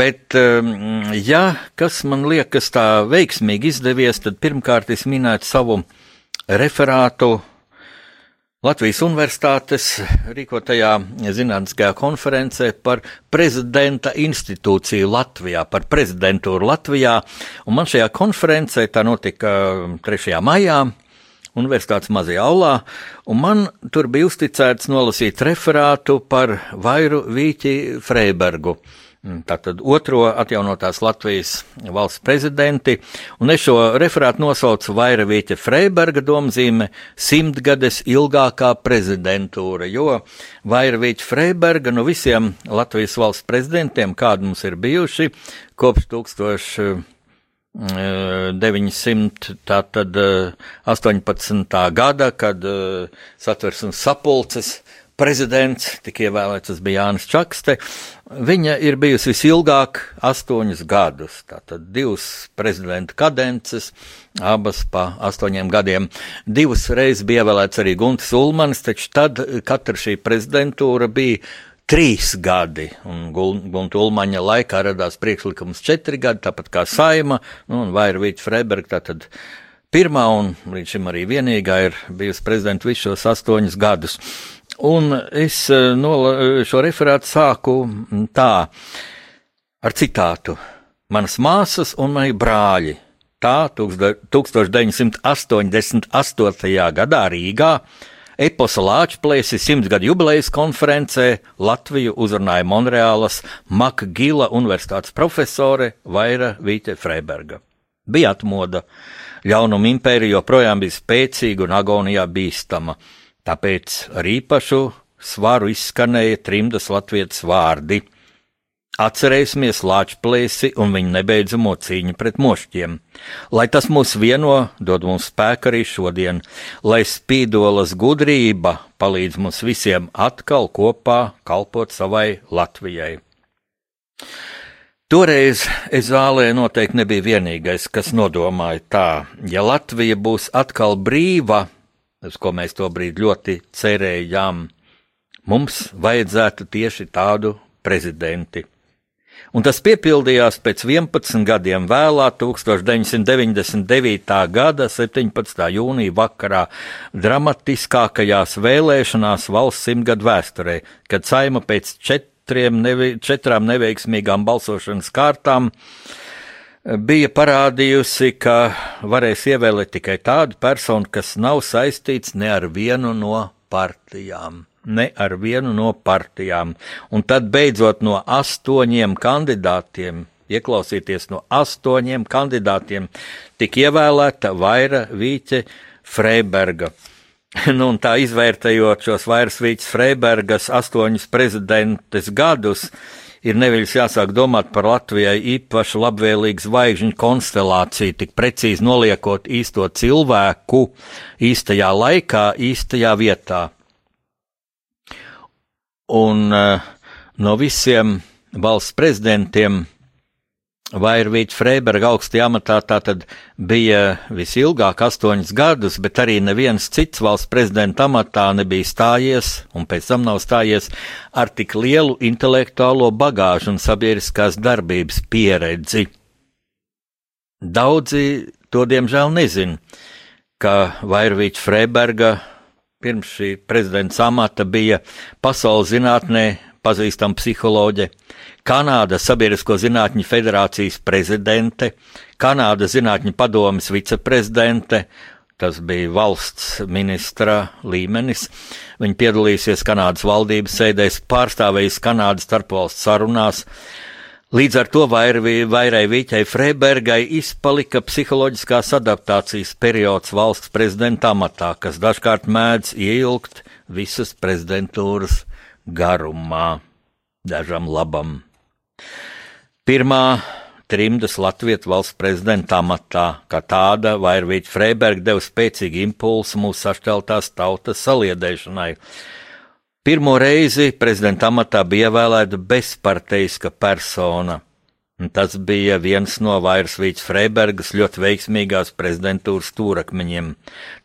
Bet, um, ja kas man liekas tā veiksmīgi izdevies, tad pirmkārt es minētu savu referātu Latvijas Universitātes rīkotajā zinātniskajā konferencē par prezidenta institūciju Latvijā, par prezidentūru Latvijā. Un man šajā konferencē tā notika 3. maijā. Universitātes mazajā aulā, un man tur bija uzticēts nolasīt referātu par Vairu Vīķi Freibergu. Uh, tātad otro atjaunotās Latvijas valsts prezidenti, un es šo referātu nosaucu Vairavīķa Freiberga domzīme simtgades ilgākā prezidentūra, jo Vairavīķa Freiberga no visiem Latvijas valsts prezidentiem, kādi mums ir bijuši kopš 1000. 900. Tātad 18. gada, kad satversmes sapulces prezidents tika ievēlēts, tas bija Jānis Čakste. Viņa ir bijusi visilgāk astoņus gadus, tātad divas prezidenta kadences, abas pa astoņiem gadiem. Divas reizes bija ievēlēts arī Gunts Ulmanis, taču tad katra šī prezidentūra bija trīs gadi, un Gunta Ulmaņa laikā radās priekšlikums četri gadi, tāpat kā Saima, nu, un Vairvīķa Freiberga, tātad pirmā un līdz šim arī vienīgā ir bijusi prezidenta visus šos astoņus gadus. Un es eh, nola, eh, šo referātu sāku tā, ar citātu: Manas māsas un mani brāļi. Tā 1988. gadā Rīgā Eposa Lāčplēsis simtgadu jubilejas konferencē Latviju uzrunāja Monreālas Makgila universitātes profesore Vaira Vīte Freiberga. Bija atmoda, ļaunuma impērija joprojām bija spēcīga un agonijā bīstama. Tāpēc ar īpašu svaru izskanēja trimdas latviešu vārdi. Atcerēsimies Lāčplēsi un viņa nebeidzamo cīņu pret mošķiem. Lai tas mūs vieno, dod mums spēku arī šodien, lai spīdolas gudrība palīdz mums visiem atkal kopā kalpot savai Latvijai. Toreiz es zālē noteikti nebija vienīgais, kas nodomāja tā, ja Latvija būs atkal brīva, uz ko mēs to brīdi ļoti cerējām. Mums vajadzētu tieši tādu prezidenti. Un tas piepildījās pēc 11 gadiem vēlāk, 1999. gada 17. jūnija vakarā, dramatiskākajās vēlēšanās valsts simtgadu vēsturē, kad saima pēc četriem nevi, četrām neveiksmīgām balsošanas kārtām uh, bija parādījusi, ka varēs ievēlēt tikai tādu personu, kas nav saistīts ne ar vienu no partijām. Ne ar vienu no partijām. Un tad beidzot no astoņiem kandidātiem, ieklausieties no astoņiem kandidātiem, tika ievēlēta Vaira Vīķe Freiberga. (laughs) Nu, tā izvērtējot šos Vairas Vīķes Freibergas astoņus prezidentes gadus, uh, ir neviļas jāsāk domāt par Latvijai īpaši labvēlīgu zvaigžņu konstelāciju, tik precīzi noliekot īsto cilvēku īstajā laikā, īstajā vietā. Un uh, no visiem valsts prezidentiem Vairvīķa Freiberga augstajā amatā tātad bija visilgāk astoņus gadus, bet arī neviens cits valsts prezidenta amatā nebija stājies, un pēc tam nav stājies ar tik lielu intelektuālo bagāžu un sabiedriskās darbības pieredzi. Daudzi to diemžēl nezin, ka Vairvīķa Freiberga pirms šī prezidenta amata bija pasaules zinātnē pazīstama psiholoģe, Kanādas Sabiedrisko zinātņu federācijas prezidente, Kanādas Zinātņu padomes viceprezidente, tas bija valsts ministra līmenis. Viņa piedalīsies Kanādas valdības sēdēs, pārstāvējusi Kanādas starpvalstu sarunās, Līdz ar to vairai Vīķai Freibergai izpalika psiholoģiskās adaptācijas periods valsts prezidenta amatā, kas dažkārt mēdz ilgt visas prezidentūras garumā, dažam labam. Pirmā trimdas Latvijas valsts prezidenta amatā, kā tāda Vairvīķa Freiberga deva spēcīgu impulsu mūsu sašķeltās tautas saliedēšanai. Pirmo reizi prezidenta amatā bija ievēlēta bezparteiska persona. Tas bija viens no Vairsvīts Freibergas ļoti veiksmīgās prezidentūras stūrakmeņiem.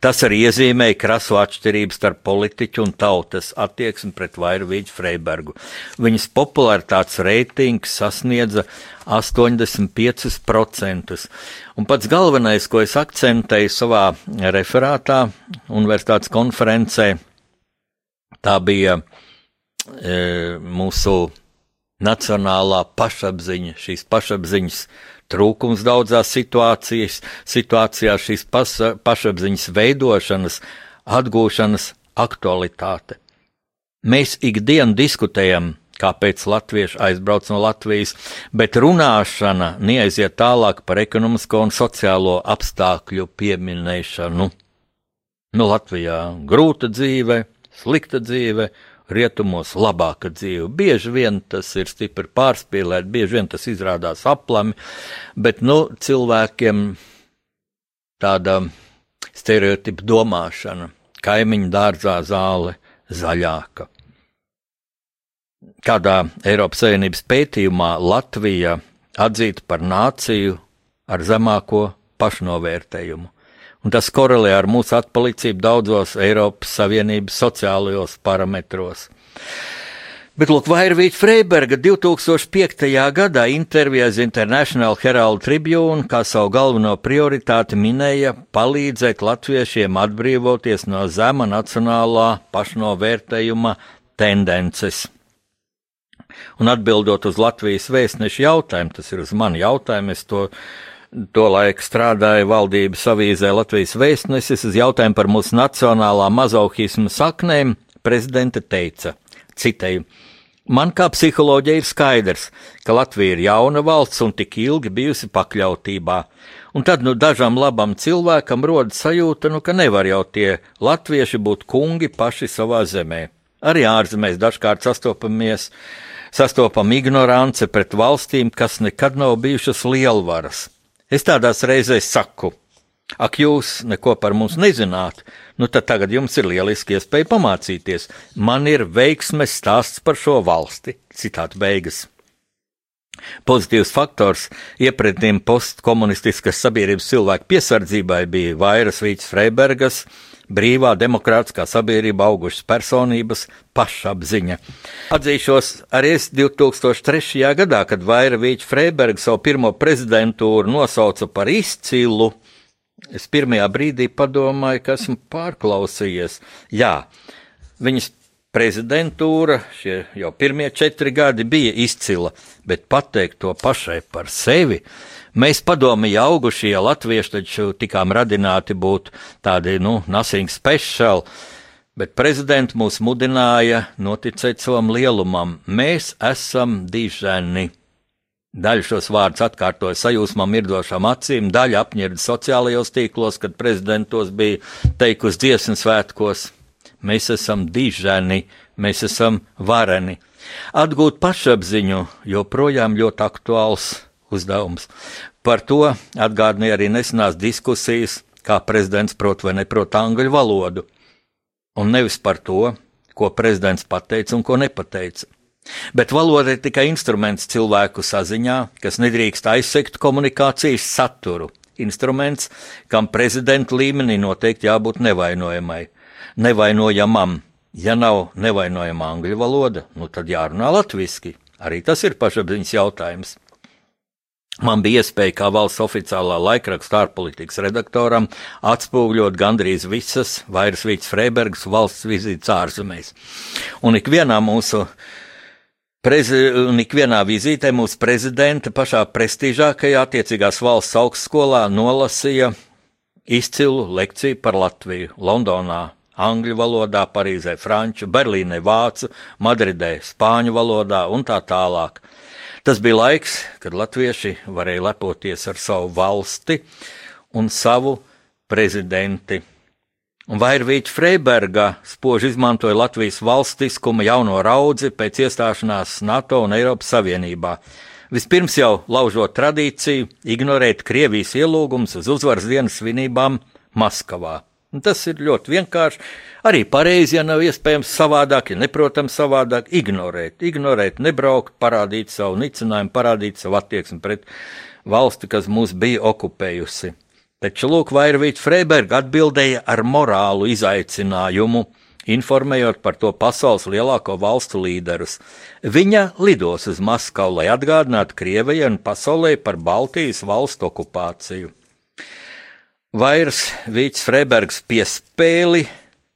Tas arī iezīmēja krasu atšķirību starp politiķu un tautas attieksmi pret Vairvītu Freibergu. Viņas popularitātes reitings sasniedza 85%. Un pats galvenais, ko es akcentēju savā referātā, universitātes konferencē, Tā bija e, mūsu nacionālā pašapziņa, šīs pašapziņas trūkums daudzās situācijas, situācijās šīs pasa, pašapziņas veidošanas, atgūšanas aktualitāte. Mēs ikdienu diskutējam, kāpēc latvieši aizbrauc no Latvijas, bet runāšana neaiziet tālāk par ekonomisko un sociālo apstākļu pieminēšanu. Nu, Latvijā grūta dzīve, slikta dzīve, rietumos labāka dzīve. Bieži vien tas ir stipri pārspīlēts, bieži vien tas izrādās aplami, bet nu, cilvēkiem tāda stereotipa domāšana, kaimiņu dārzā zāle zaļāka. Kādā Eiropas Savienības pētījumā Latvija atzīta par nāciju ar zemāko pašnovērtējumu un tas korelē ar mūsu atpalicību daudzos Eiropas Savienības sociālajos parametros. Bet, lūk, Vairvīķa Freiberga 2005. gadā intervijā uz International Herald Tribune kā savu galveno prioritāti minēja palīdzēt latviešiem atbrīvoties no zema nacionālā pašnovērtējuma tendences. Un atbildot uz Latvijas vēstneša jautājumu, tas ir uz mani jautājumu, es to Tolaik strādāja valdības avīzē Latvijas vēstnesis uz jautājumu par mūsu nacionālā mazauhismu saknēm. Prezidente teica, citēju, man kā psiholoģija ir skaidrs, ka Latvija ir jauna valsts un tik ilgi bijusi pakļautībā. Un tad nu dažam labam cilvēkam rodas sajūta, nu, ka nevar jau tie latvieši būt kungi paši savā zemē. Arī ārzemēs dažkārt sastopamies, sastopam ignorance pret valstīm, kas nekad nav bijušas lielvaras. Es tādās reizēs saku, ak, jūs neko par mums nezināt, nu tad tagad jums ir lieliski iespēja pamācīties. Man ir veiksmes stāsts par šo valsti. Citāta beigas. Pozitīvs faktors iepretim postkomunistiskas sabiedrības cilvēku piesardzībai bija Vairas Vīts Freibergas, brīvā demokrātiskā sabiedrība augušas personības pašapziņa. Atzīšos arī es 2003. gadā, kad Vaira Vīča Freiberga savu pirmo prezidentūru nosauca par izcilu. Es pirmajā brīdī padomāju, ka esmu pārklausījies. Jā, viņas prezidentūra, šie jau pirmie četri gadi bija izcila, bet pateikt to pašai par sevi, Mēs padomju augušie latvieši taču tikām radināti būt tādi, nu, nothing special, bet prezidents mūs mudināja noticēt savam lielumam. Mēs esam diženi. Daļa šos vārdus atkārtoja sajūsmam, mirdošām acīm, daļa apņēra sociālajos tīklos, kad prezidentos bija teikusi dziesmu svētkos. Mēs esam diženi, mēs esam vareni. Atgūt pašapziņu joprojām ļoti aktuāls uzdevums. Par to atgādināja arī nesenās diskusijas, kā prezidents prot vai neprot angļu valodu, un nevis par to, ko prezidents pateica un ko nepateica. Bet valoda ir tikai instruments cilvēku saziņā, kas nedrīkst aizsekt komunikācijas saturu. Instruments, kam prezidenta līmenī noteikti jābūt nevainojamai, nevainojamam. Ja nav nevainojama angļu valoda, nu tad jārunā latviešu. Arī tas ir pašapziņas jautājums. Man bija iespēja kā valsts oficiālā laikraksta ārpolitikas redaktoram atspūgļot gandrīz visas Vairsvīts Freibergas valsts vizītes ārzemēs. Un ikvienā mūsu Prezi, un ikvienā vizītē mūsu prezidenta pašā prestižākajā attiecīgās valsts augstskolā nolasīja izcilu lekciju par Latviju Londonā, angļu valodā, Parīzē, franču, Berlīnē, vācu, Madridē, spāņu valodā un tā tālāk. Tas bija laiks, kad latvieši varēja lepoties ar savu valsti un savu prezidenti. Un Vairvīķa Freiberga spoži izmantoja Latvijas valstiskuma jauno raudzi pēc iestāšanās NATO un Eiropas Savienībā. Vispirms jau laužot tradīciju, ignorēt Krievijas ielūgumus uz uzvaras dienas svinībām Maskavā. Un tas ir ļoti vienkārši. Arī pareizi, ja nav iespējams savādāk, ja neprotams savādāk, ignorēt, ignorēt, nebraukt, parādīt savu nicinājumu, parādīt savu attieksmi pret valsti, kas mūs bija okupējusi. Taču Lūk, Vairvīts Freiberga atbildēja ar morālu izaicinājumu, informējot par to pasaules lielāko valstu līderus. Viņa lidos uz Maskavu, lai atgādinātu Krievijai un pasaulē par Baltijas valstu okupāciju. Vairs Vīts Freibergs piespēli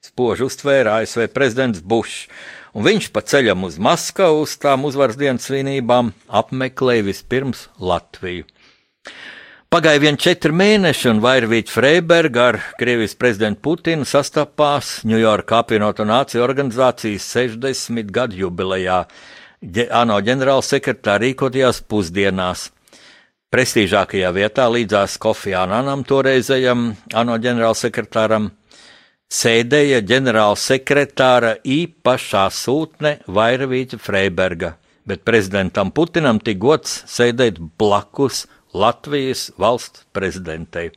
spoži uztvēra ASV prezidents Bušs, un viņš pa ceļam uz Maskavu uz tām uzvaras dienas svinībām apmeklēja vispirms Latviju. Pagāja vien četri mēneši, un Vairvīķa Freiberga ar Krievijas prezidentu Putinu sastapās Ņujorka apvienoto nāciju organizācijas 60 gadu jubilejā. ANO ģenerālsekretāra rīkotajās pusdienās prestīžākajā vietā līdzās Kofi Ananam, toreizējam ANO ģenerālsekretāram, sēdēja ģenerālsekretāra īpašā sūtne Vairavīta Freiberga, bet prezidentam Putinam tik gods sēdēt blakus Latvijas valsts prezidentei.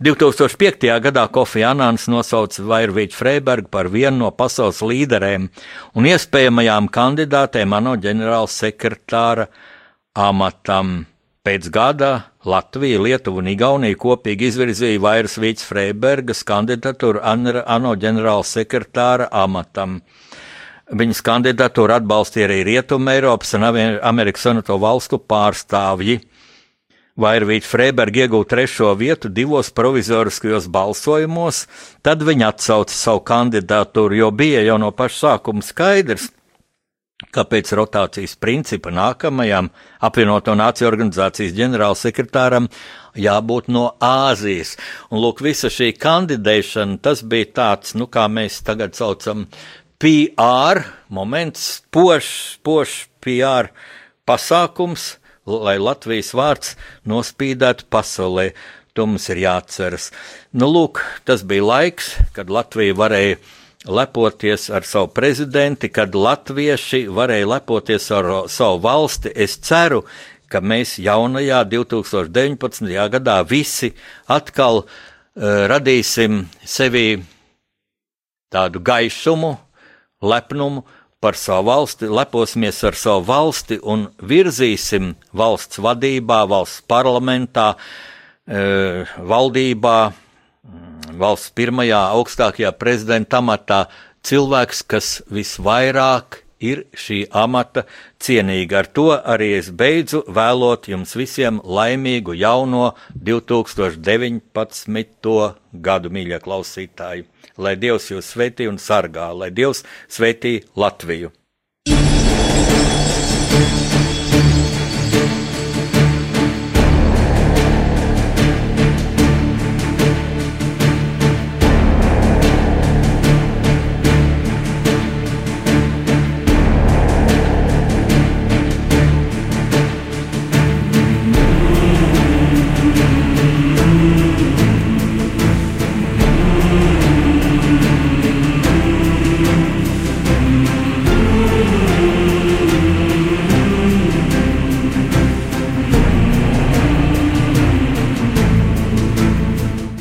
2005. gadā Kofi Anāns nosauca Vairvīķu Freibergu par vienu no pasaules līderēm un iespējamajām kandidātēm ANO ģenerāla sekretāra amatam. Pēc gada Latvija, Lietuva un Igaunija kopīgi izvirzīja Vairas Vīts Freibergas kandidatūru ANO ģenerāla sekretāra amatam. Viņas kandidatūru atbalstīja arī Rietuma Eiropas un Amerikas Savienoto valstu pārstāvji. Vairvīta Freiberga iegūta trešo vietu divos provizoriskajos balsojumos, tad viņa atsauca savu kandidatūru, jo bija jau no paša sākuma skaidrs, Kāpēc rotācijas principa nākamajam apvienoto nāciju organizācijas ģenerālsekretāram jābūt no Āzijas? Un lūk, visa šī kandidēšana, tas bija tāds, nu, kā mēs tagad saucam, PR moments, pošs, pošs PR pasākums, lai Latvijas vārds nospīdētu pasaulē. To mums ir jāatceras. Nu, lūk, tas bija laiks, kad Latvija varēja lepoties ar savu prezidenti, kad latvieši varēja lepoties ar savu valsti. Es ceru, ka mēs jaunajā 2019. gadā visi atkal uh, radīsim sevī tādu gaišumu, lepnumu par savu valsti, leposimies ar savu valsti un virzīsim valsts vadībā, valsts parlamentā, uh, valdībā, valsts pirmajā augstākajā prezidenta amatā cilvēks, kas visvairāk ir šī amata cienīga. Ar to arī es beidzu vēlot jums visiem laimīgu jauno 2019. gadu, mīļie klausītāji. Lai Dievs jūs svētī un sargā, lai Dievs svētī Latviju!